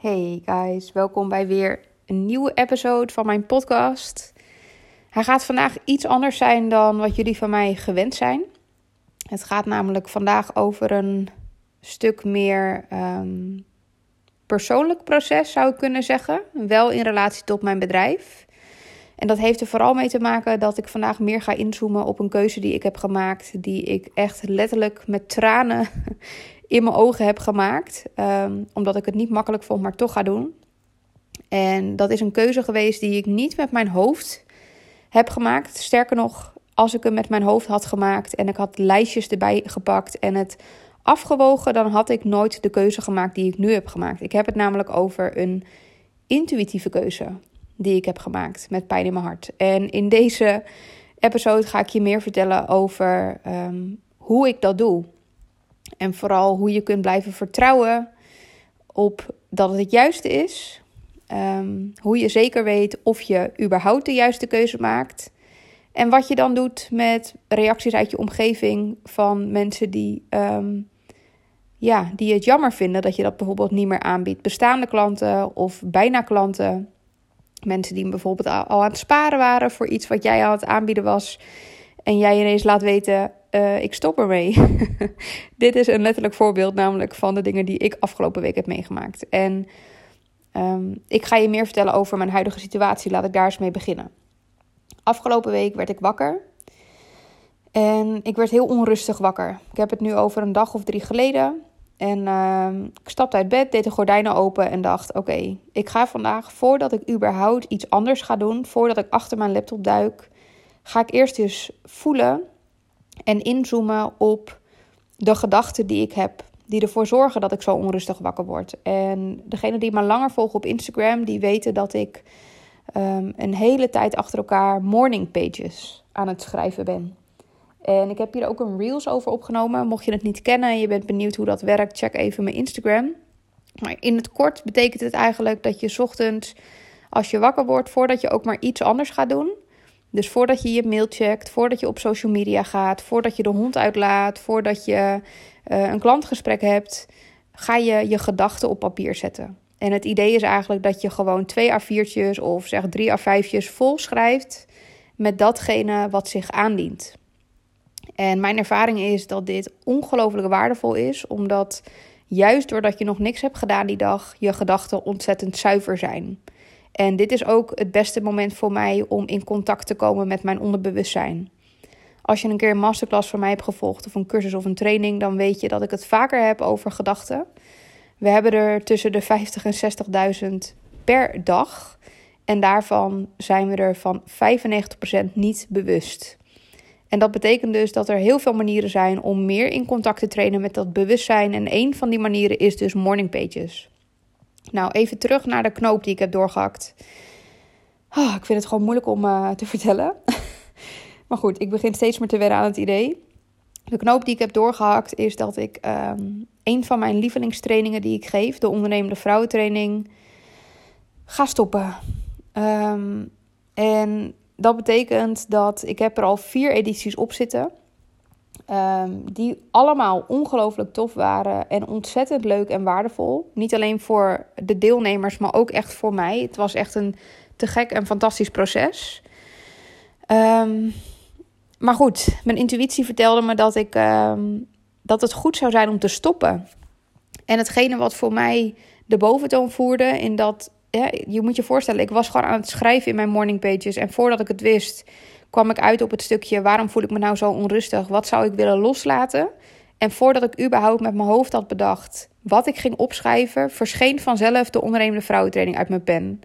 Hey guys, welkom bij weer een nieuwe episode van mijn podcast. Hij gaat vandaag iets anders zijn dan wat jullie van mij gewend zijn. Het gaat namelijk vandaag over een stuk meer um, persoonlijk proces, zou ik kunnen zeggen. Wel in relatie tot mijn bedrijf. En dat heeft er vooral mee te maken dat ik vandaag meer ga inzoomen op een keuze die ik heb gemaakt. Die ik echt letterlijk met tranen in mijn ogen heb gemaakt. Um, omdat ik het niet makkelijk vond, maar toch ga doen. En dat is een keuze geweest die ik niet met mijn hoofd heb gemaakt. Sterker nog, als ik hem met mijn hoofd had gemaakt en ik had lijstjes erbij gepakt en het afgewogen, dan had ik nooit de keuze gemaakt die ik nu heb gemaakt. Ik heb het namelijk over een intuïtieve keuze die ik heb gemaakt met pijn in mijn hart. En in deze episode ga ik je meer vertellen over um, hoe ik dat doe. En vooral hoe je kunt blijven vertrouwen op dat het het juiste is. Um, hoe je zeker weet of je überhaupt de juiste keuze maakt. En wat je dan doet met reacties uit je omgeving van mensen die, um, ja, die het jammer vinden dat je dat bijvoorbeeld niet meer aanbiedt. Bestaande klanten of bijna klanten. Mensen die bijvoorbeeld al aan het sparen waren voor iets wat jij aan het aanbieden was. En jij ineens laat weten: uh, ik stop ermee. Dit is een letterlijk voorbeeld, namelijk van de dingen die ik afgelopen week heb meegemaakt. En um, ik ga je meer vertellen over mijn huidige situatie. Laat ik daar eens mee beginnen. Afgelopen week werd ik wakker. En ik werd heel onrustig wakker. Ik heb het nu over een dag of drie geleden. En uh, ik stapte uit bed, deed de gordijnen open en dacht: Oké, ik ga vandaag, voordat ik überhaupt iets anders ga doen, voordat ik achter mijn laptop duik, ga ik eerst eens voelen en inzoomen op de gedachten die ik heb, die ervoor zorgen dat ik zo onrustig wakker word. En degene die me langer volgen op Instagram, die weten dat ik um, een hele tijd achter elkaar morning pages aan het schrijven ben. En ik heb hier ook een reels over opgenomen. Mocht je het niet kennen en je bent benieuwd hoe dat werkt, check even mijn Instagram. Maar in het kort betekent het eigenlijk dat je ochtends, als je wakker wordt, voordat je ook maar iets anders gaat doen, dus voordat je je mail checkt, voordat je op social media gaat, voordat je de hond uitlaat, voordat je uh, een klantgesprek hebt, ga je je gedachten op papier zetten. En het idee is eigenlijk dat je gewoon twee A4'tjes of zeg drie A5'tjes vol schrijft met datgene wat zich aandient. En mijn ervaring is dat dit ongelooflijk waardevol is, omdat juist doordat je nog niks hebt gedaan die dag, je gedachten ontzettend zuiver zijn. En dit is ook het beste moment voor mij om in contact te komen met mijn onderbewustzijn. Als je een keer een masterclass van mij hebt gevolgd, of een cursus of een training, dan weet je dat ik het vaker heb over gedachten. We hebben er tussen de 50 en 60.000 per dag. En daarvan zijn we er van 95% niet bewust. En dat betekent dus dat er heel veel manieren zijn om meer in contact te trainen met dat bewustzijn. En een van die manieren is dus morning pages. Nou, even terug naar de knoop die ik heb doorgehakt. Oh, ik vind het gewoon moeilijk om uh, te vertellen. maar goed, ik begin steeds meer te wennen aan het idee. De knoop die ik heb doorgehakt is dat ik um, een van mijn lievelingstrainingen die ik geef, de ondernemende vrouwentraining, ga stoppen. Um, en dat betekent dat ik heb er al vier edities op zitten. Um, die allemaal ongelooflijk tof waren en ontzettend leuk en waardevol. Niet alleen voor de deelnemers, maar ook echt voor mij. Het was echt een te gek en fantastisch proces. Um, maar goed, mijn intuïtie vertelde me dat, ik, um, dat het goed zou zijn om te stoppen. En hetgene wat voor mij de boventoon voerde, in dat je moet je voorstellen, ik was gewoon aan het schrijven in mijn morning pages. En voordat ik het wist, kwam ik uit op het stukje waarom voel ik me nou zo onrustig? Wat zou ik willen loslaten? En voordat ik überhaupt met mijn hoofd had bedacht wat ik ging opschrijven, verscheen vanzelf de ondernemende vrouwentraining uit mijn pen.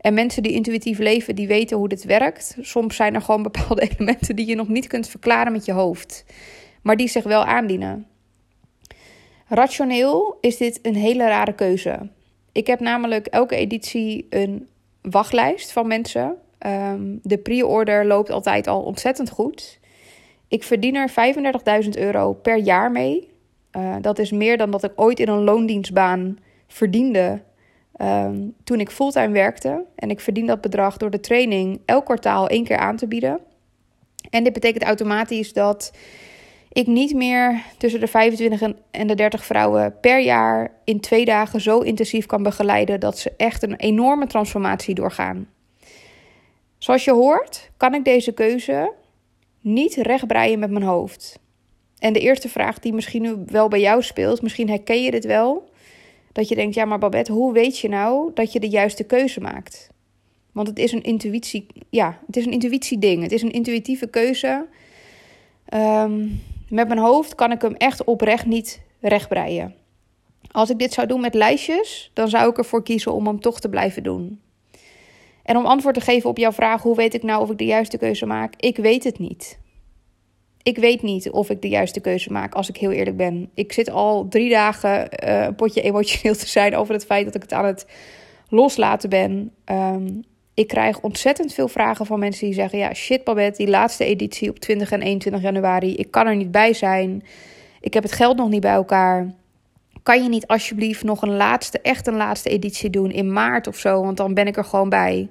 En mensen die intuïtief leven, die weten hoe dit werkt. Soms zijn er gewoon bepaalde elementen die je nog niet kunt verklaren met je hoofd, maar die zich wel aandienen. Rationeel is dit een hele rare keuze. Ik heb namelijk elke editie een wachtlijst van mensen Um, de pre-order loopt altijd al ontzettend goed. Ik verdien er 35.000 euro per jaar mee. Uh, dat is meer dan dat ik ooit in een loondienstbaan verdiende um, toen ik fulltime werkte. En ik verdien dat bedrag door de training elk kwartaal één keer aan te bieden. En dit betekent automatisch dat ik niet meer tussen de 25 en de 30 vrouwen per jaar in twee dagen zo intensief kan begeleiden dat ze echt een enorme transformatie doorgaan. Zoals je hoort, kan ik deze keuze niet rechtbreien met mijn hoofd. En de eerste vraag die misschien nu wel bij jou speelt, misschien herken je dit wel, dat je denkt, ja maar Babette, hoe weet je nou dat je de juiste keuze maakt? Want het is een intuïtie, ja, het is een intuïtieding. Het is een intuïtieve keuze. Ehm, met mijn hoofd kan ik hem echt oprecht niet rechtbreien. Als ik dit zou doen met lijstjes, dan zou ik ervoor kiezen om hem toch te blijven doen. En om antwoord te geven op jouw vraag, hoe weet ik nou of ik de juiste keuze maak? Ik weet het niet. Ik weet niet of ik de juiste keuze maak, als ik heel eerlijk ben. Ik zit al drie dagen uh, een potje emotioneel te zijn over het feit dat ik het aan het loslaten ben. Ehm, ik krijg ontzettend veel vragen van mensen die zeggen: Ja, shit, Babette, die laatste editie op 20 en 21 januari, ik kan er niet bij zijn. Ik heb het geld nog niet bij elkaar. Kan je niet alsjeblieft nog een laatste, echt een laatste editie doen in maart of zo? Want dan ben ik er gewoon bij.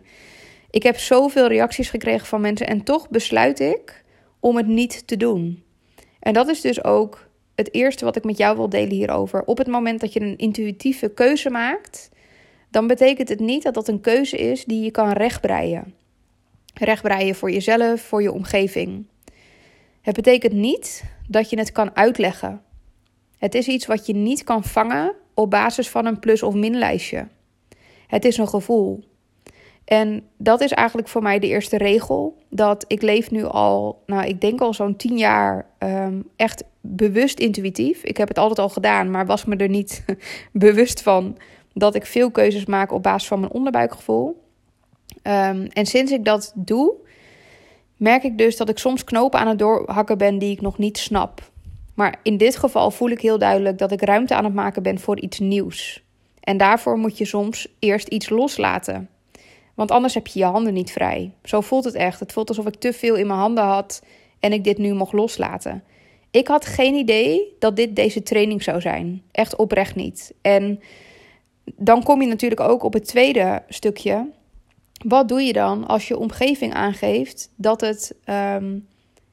Ik heb zoveel reacties gekregen van mensen en toch besluit ik om het niet te doen. En dat is dus ook het eerste wat ik met jou wil delen hierover. Op het moment dat je een intuïtieve keuze maakt, dan betekent het niet dat dat een keuze is die je kan rechtbreien. Rechtbreien voor jezelf, voor je omgeving. Het betekent niet dat je het kan uitleggen. Het is iets wat je niet kan vangen op basis van een plus- of minlijstje. Het is een gevoel. En dat is eigenlijk voor mij de eerste regel. Dat ik leef nu al, nou, ik denk al zo'n tien jaar um, echt bewust intuïtief. Ik heb het altijd al gedaan, maar was me er niet bewust van dat ik veel keuzes maak op basis van mijn onderbuikgevoel. Um, en sinds ik dat doe, merk ik dus dat ik soms knopen aan het doorhakken ben die ik nog niet snap. Maar in dit geval voel ik heel duidelijk dat ik ruimte aan het maken ben voor iets nieuws. En daarvoor moet je soms eerst iets loslaten. Want anders heb je je handen niet vrij. Zo voelt het echt. Het voelt alsof ik te veel in mijn handen had en ik dit nu mocht loslaten. Ik had geen idee dat dit deze training zou zijn. Echt oprecht niet. En dan kom je natuurlijk ook op het tweede stukje. Wat doe je dan als je omgeving aangeeft dat het, um,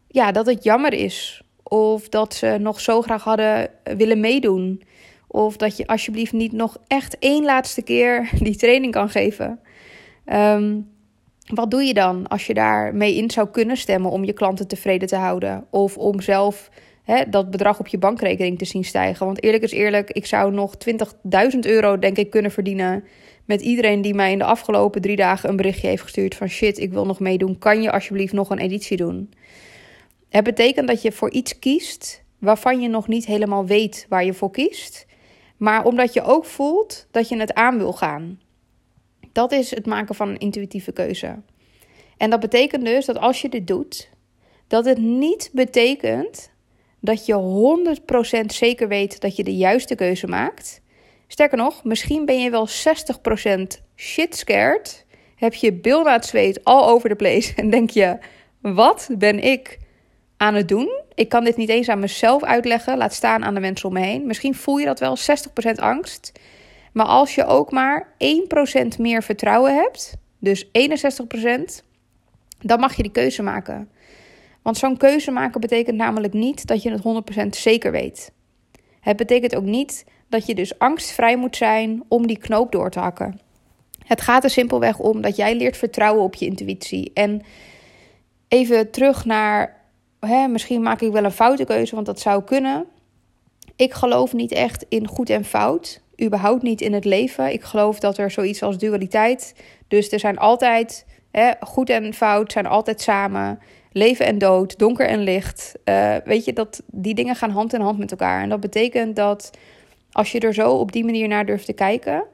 ja, dat het jammer is? Of dat ze nog zo graag hadden willen meedoen? Of dat je alsjeblieft niet nog echt één laatste keer die training kan geven? Um, wat doe je dan als je daarmee in zou kunnen stemmen om je klanten tevreden te houden? Of om zelf hè, dat bedrag op je bankrekening te zien stijgen. Want eerlijk is eerlijk, ik zou nog 20.000 euro denk ik kunnen verdienen met iedereen die mij in de afgelopen drie dagen een berichtje heeft gestuurd van shit, ik wil nog meedoen. Kan je alsjeblieft nog een editie doen? Het betekent dat je voor iets kiest waarvan je nog niet helemaal weet waar je voor kiest. Maar omdat je ook voelt dat je het aan wil gaan. Dat is het maken van een intuïtieve keuze. En dat betekent dus dat als je dit doet, dat het niet betekent dat je 100% zeker weet dat je de juiste keuze maakt. Sterker nog, misschien ben je wel 60% shit scared. Heb je bil na het zweet al over de place en denk je: wat ben ik aan het doen? Ik kan dit niet eens aan mezelf uitleggen, laat staan aan de mensen om me heen. Misschien voel je dat wel 60% angst. Maar als je ook maar 1% meer vertrouwen hebt, dus 61%, dan mag je die keuze maken. Want zo'n keuze maken betekent namelijk niet dat je het 100% zeker weet. Het betekent ook niet dat je dus angstvrij moet zijn om die knoop door te hakken. Het gaat er simpelweg om dat jij leert vertrouwen op je intuïtie. En even terug naar, hè, misschien maak ik wel een foute keuze, want dat zou kunnen. Ik geloof niet echt in goed en fout, überhaupt niet in het leven. Ik geloof dat er zoiets als dualiteit, dus er zijn altijd hè, goed en fout, zijn altijd samen leven en dood, donker en licht. Uh, weet je, dat die dingen gaan hand in hand met elkaar. En dat betekent dat als je er zo op die manier naar durft te kijken,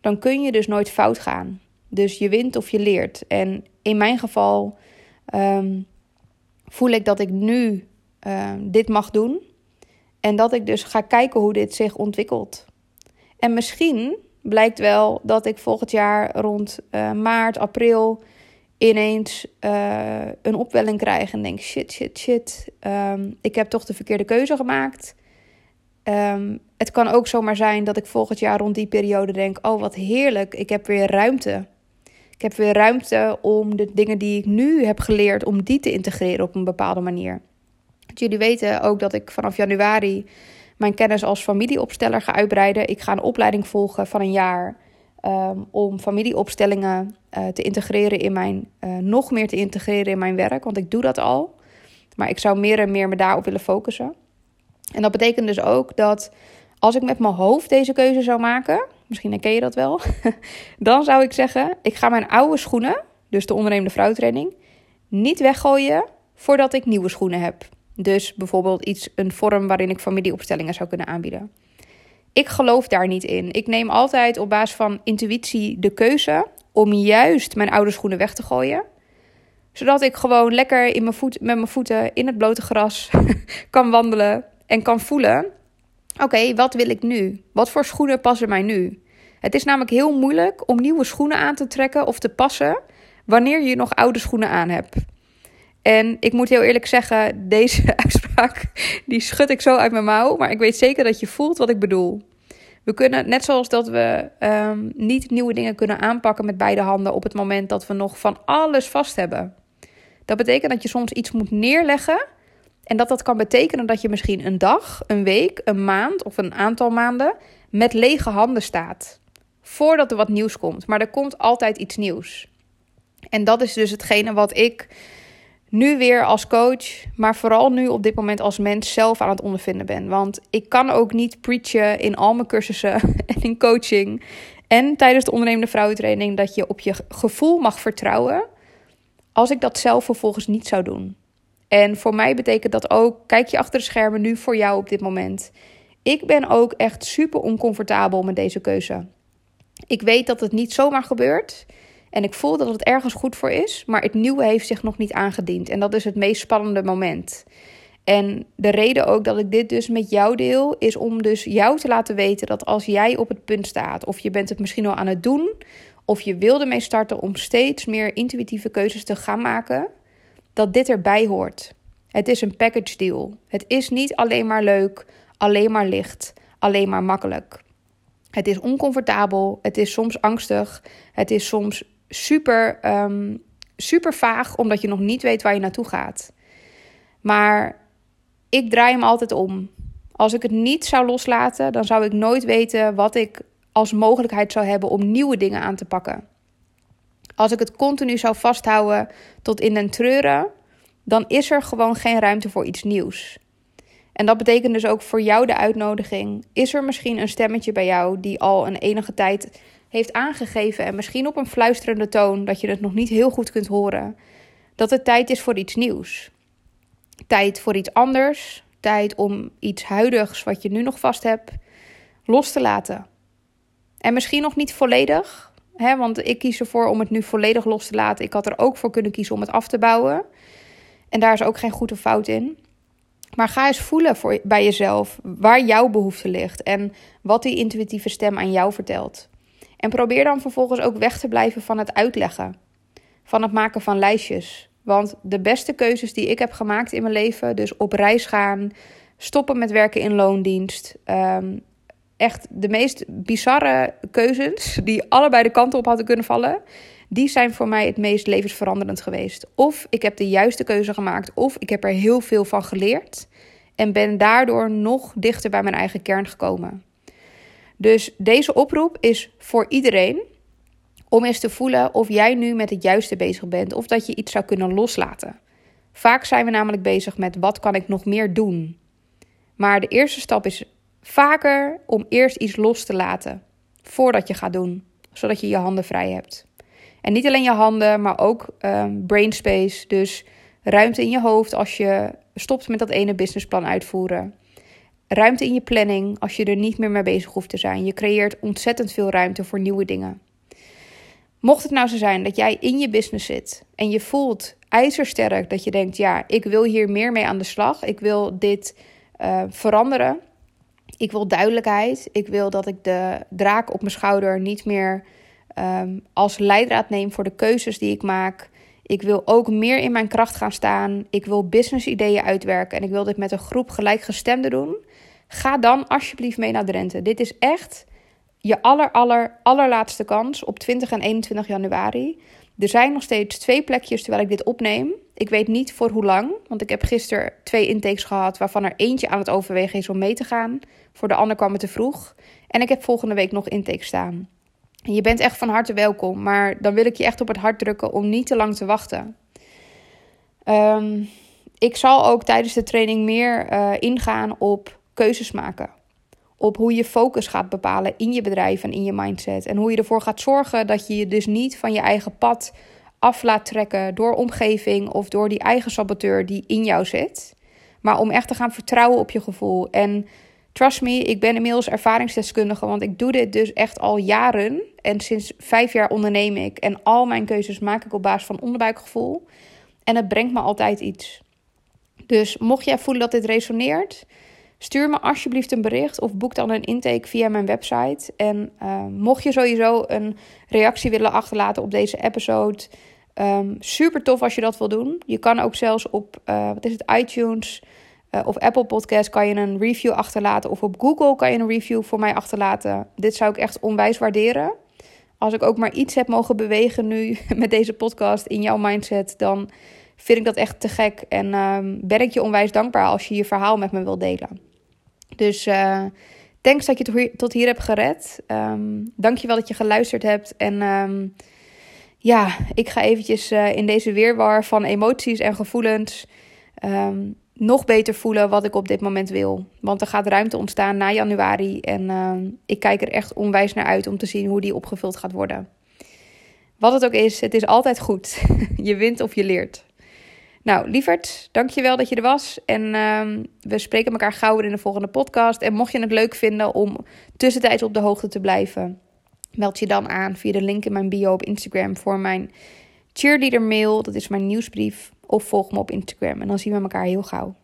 dan kun je dus nooit fout gaan. Dus je wint of je leert. En in mijn geval um, voel ik dat ik nu uh, dit mag doen. En dat ik dus ga kijken hoe dit zich ontwikkelt. En misschien blijkt wel dat ik volgend jaar rond uh, maart, april ineens uh, een opwelling krijg en denk: shit, shit, shit. Um, ik heb toch de verkeerde keuze gemaakt. Um, het kan ook zomaar zijn dat ik volgend jaar rond die periode denk: oh, wat heerlijk, ik heb weer ruimte. Ik heb weer ruimte om de dingen die ik nu heb geleerd, om die te integreren op een bepaalde manier. Jullie weten ook dat ik vanaf januari mijn kennis als familieopsteller ga uitbreiden. Ik ga een opleiding volgen van een jaar um, om familieopstellingen uh, te integreren in mijn, uh, nog meer te integreren in mijn werk. Want ik doe dat al. Maar ik zou meer en meer me daarop willen focussen. En dat betekent dus ook dat als ik met mijn hoofd deze keuze zou maken, misschien herken je dat wel, dan zou ik zeggen: ik ga mijn oude schoenen, dus de ondernemende vrouwtraining, niet weggooien voordat ik nieuwe schoenen heb. Dus bijvoorbeeld iets, een vorm waarin ik familieopstellingen zou kunnen aanbieden. Ik geloof daar niet in. Ik neem altijd op basis van intuïtie de keuze om juist mijn oude schoenen weg te gooien. Zodat ik gewoon lekker in mijn voet, met mijn voeten in het blote gras kan wandelen en kan voelen: oké, wat wil ik nu? Wat voor schoenen passen mij nu? Het is namelijk heel moeilijk om nieuwe schoenen aan te trekken of te passen wanneer je nog oude schoenen aan hebt. En ik moet heel eerlijk zeggen, deze uitspraak die schud ik zo uit mijn mouw. Maar ik weet zeker dat je voelt wat ik bedoel. We kunnen, net zoals dat we um, niet nieuwe dingen kunnen aanpakken met beide handen op het moment dat we nog van alles vast hebben. Dat betekent dat je soms iets moet neerleggen. En dat dat kan betekenen dat je misschien een dag, een week, een maand of een aantal maanden met lege handen staat. Voordat er wat nieuws komt. Maar er komt altijd iets nieuws. En dat is dus hetgene wat ik nu weer als coach, maar vooral nu op dit moment als mens zelf aan het ondervinden ben. Want ik kan ook niet preachen in al mijn cursussen en in coaching en tijdens de ondernemende vrouwentraining dat je op je gevoel mag vertrouwen als ik dat zelf vervolgens niet zou doen. En voor mij betekent dat ook, kijk je achter de schermen nu voor jou op dit moment. Ik ben ook echt super oncomfortabel met deze keuze. Ik weet dat het niet zomaar gebeurt. En ik voel dat het ergens goed voor is, maar het nieuwe heeft zich nog niet aangediend. En dat is het meest spannende moment. En de reden ook dat ik dit dus met jou deel, is om dus jou te laten weten dat als jij op het punt staat, of je bent het misschien al aan het doen, of je wilde ermee starten om steeds meer intuïtieve keuzes te gaan maken, dat dit erbij hoort. Het is een package deal. Het is niet alleen maar leuk, alleen maar licht, alleen maar makkelijk. Het is oncomfortabel, het is soms angstig, het is soms super, um, super vaag, omdat je nog niet weet waar je naartoe gaat. Maar ik draai hem altijd om. Als ik het niet zou loslaten, dan zou ik nooit weten wat ik als mogelijkheid zou hebben om nieuwe dingen aan te pakken. Als ik het continu zou vasthouden tot in den treuren, dan is er gewoon geen ruimte voor iets nieuws. En dat betekent dus ook voor jou de uitnodiging: is er misschien een stemmetje bij jou die al een enige tijd heeft aangegeven, en misschien op een fluisterende toon dat je het nog niet heel goed kunt horen, dat het tijd is voor iets nieuws. Tijd voor iets anders, tijd om iets huidigs wat je nu nog vast hebt los te laten. En misschien nog niet volledig, hè, want ik kies ervoor om het nu volledig los te laten. Ik had er ook voor kunnen kiezen om het af te bouwen. En daar is ook geen goede fout in. Maar ga eens voelen voor, bij jezelf waar jouw behoefte ligt en wat die intuïtieve stem aan jou vertelt. En probeer dan vervolgens ook weg te blijven van het uitleggen, van het maken van lijstjes. Want de beste keuzes die ik heb gemaakt in mijn leven, dus op reis gaan, stoppen met werken in loondienst, um, echt de meest bizarre keuzes die allebei de kanten op hadden kunnen vallen, die zijn voor mij het meest levensveranderend geweest. Of ik heb de juiste keuze gemaakt, of ik heb er heel veel van geleerd en ben daardoor nog dichter bij mijn eigen kern gekomen. Dus deze oproep is voor iedereen om eens te voelen of jij nu met het juiste bezig bent of dat je iets zou kunnen loslaten. Vaak zijn we namelijk bezig met wat kan ik nog meer doen. Maar de eerste stap is vaker om eerst iets los te laten voordat je gaat doen, zodat je je handen vrij hebt. En niet alleen je handen, maar ook um, brain space, dus ruimte in je hoofd als je stopt met dat ene businessplan uitvoeren ruimte in je planning als je er niet meer mee bezig hoeft te zijn. Je creëert ontzettend veel ruimte voor nieuwe dingen. Mocht het nou zo zijn dat jij in je business zit en je voelt ijzersterk dat je denkt: ja, ik wil hier meer mee aan de slag. Ik wil dit uh, veranderen. Ik wil duidelijkheid. Ik wil dat ik de draak op mijn schouder niet meer um, als leidraad neem voor de keuzes die ik maak. Ik wil ook meer in mijn kracht gaan staan. Ik wil business ideeën uitwerken en ik wil dit met een groep gelijkgestemden doen. Ga dan alsjeblieft mee naar Drenthe. Dit is echt je aller, allerlaatste kans op 20 en 21 januari. Er zijn nog steeds twee plekjes terwijl ik dit opneem. Ik weet niet voor hoe lang, want ik heb gisteren twee intakes gehad waarvan er eentje aan het overwegen is om mee te gaan. Voor de ander kwam het te vroeg. En ik heb volgende week nog intake staan. je bent echt van harte welkom, maar dan wil ik je echt op het hart drukken om niet te lang te wachten. Ehm, ik zal ook tijdens de training meer uh, ingaan op keuzes maken. Op hoe je focus gaat bepalen in je bedrijf en in je mindset. En hoe je ervoor gaat zorgen dat je je dus niet van je eigen pad af laat trekken door omgeving of door die eigen saboteur die in jou zit. Maar om echt te gaan vertrouwen op je gevoel. En trust me, ik ben inmiddels ervaringsdeskundige, want ik doe dit dus echt al jaren. En sinds vijf jaar onderneem ik. En al mijn keuzes maak ik op basis van onderbuikgevoel. En het brengt me altijd iets. Dus mocht jij voelen dat dit resoneert, stuur me alsjeblieft een bericht of boek dan een intake via mijn website. En uh, mocht je sowieso een reactie willen achterlaten op deze episode, um, super tof als je dat wil doen. Je kan ook zelfs op, uh, wat is het, iTunes uh, of Apple Podcast kan je een review achterlaten. Of op Google kan je een review voor mij achterlaten. Dit zou ik echt onwijs waarderen. Als ik ook maar iets heb mogen bewegen nu met deze podcast in jouw mindset, dan vind ik dat echt te gek. En um, ben ik je onwijs dankbaar als je je verhaal met me wilt delen. Dus uh, thanks dat je tot hier hebt gered. Um, Dank je wel dat je geluisterd hebt. En um, ja, ik ga eventjes uh, in deze weerwar van emoties en gevoelens nog beter voelen wat ik op dit moment wil. Want er gaat ruimte ontstaan na januari. En ik kijk er echt onwijs naar uit om te zien hoe die opgevuld gaat worden. Wat het ook is, het is altijd goed. je wint of je leert. Nou, lieverd, dankjewel dat je er was. En uh, we spreken elkaar gauw in de volgende podcast. En mocht je het leuk vinden om tussentijds op de hoogte te blijven, meld je dan aan via de link in mijn bio op Instagram voor mijn cheerleader mail. Dat is mijn nieuwsbrief. Of volg me op Instagram. En dan zien we elkaar heel gauw.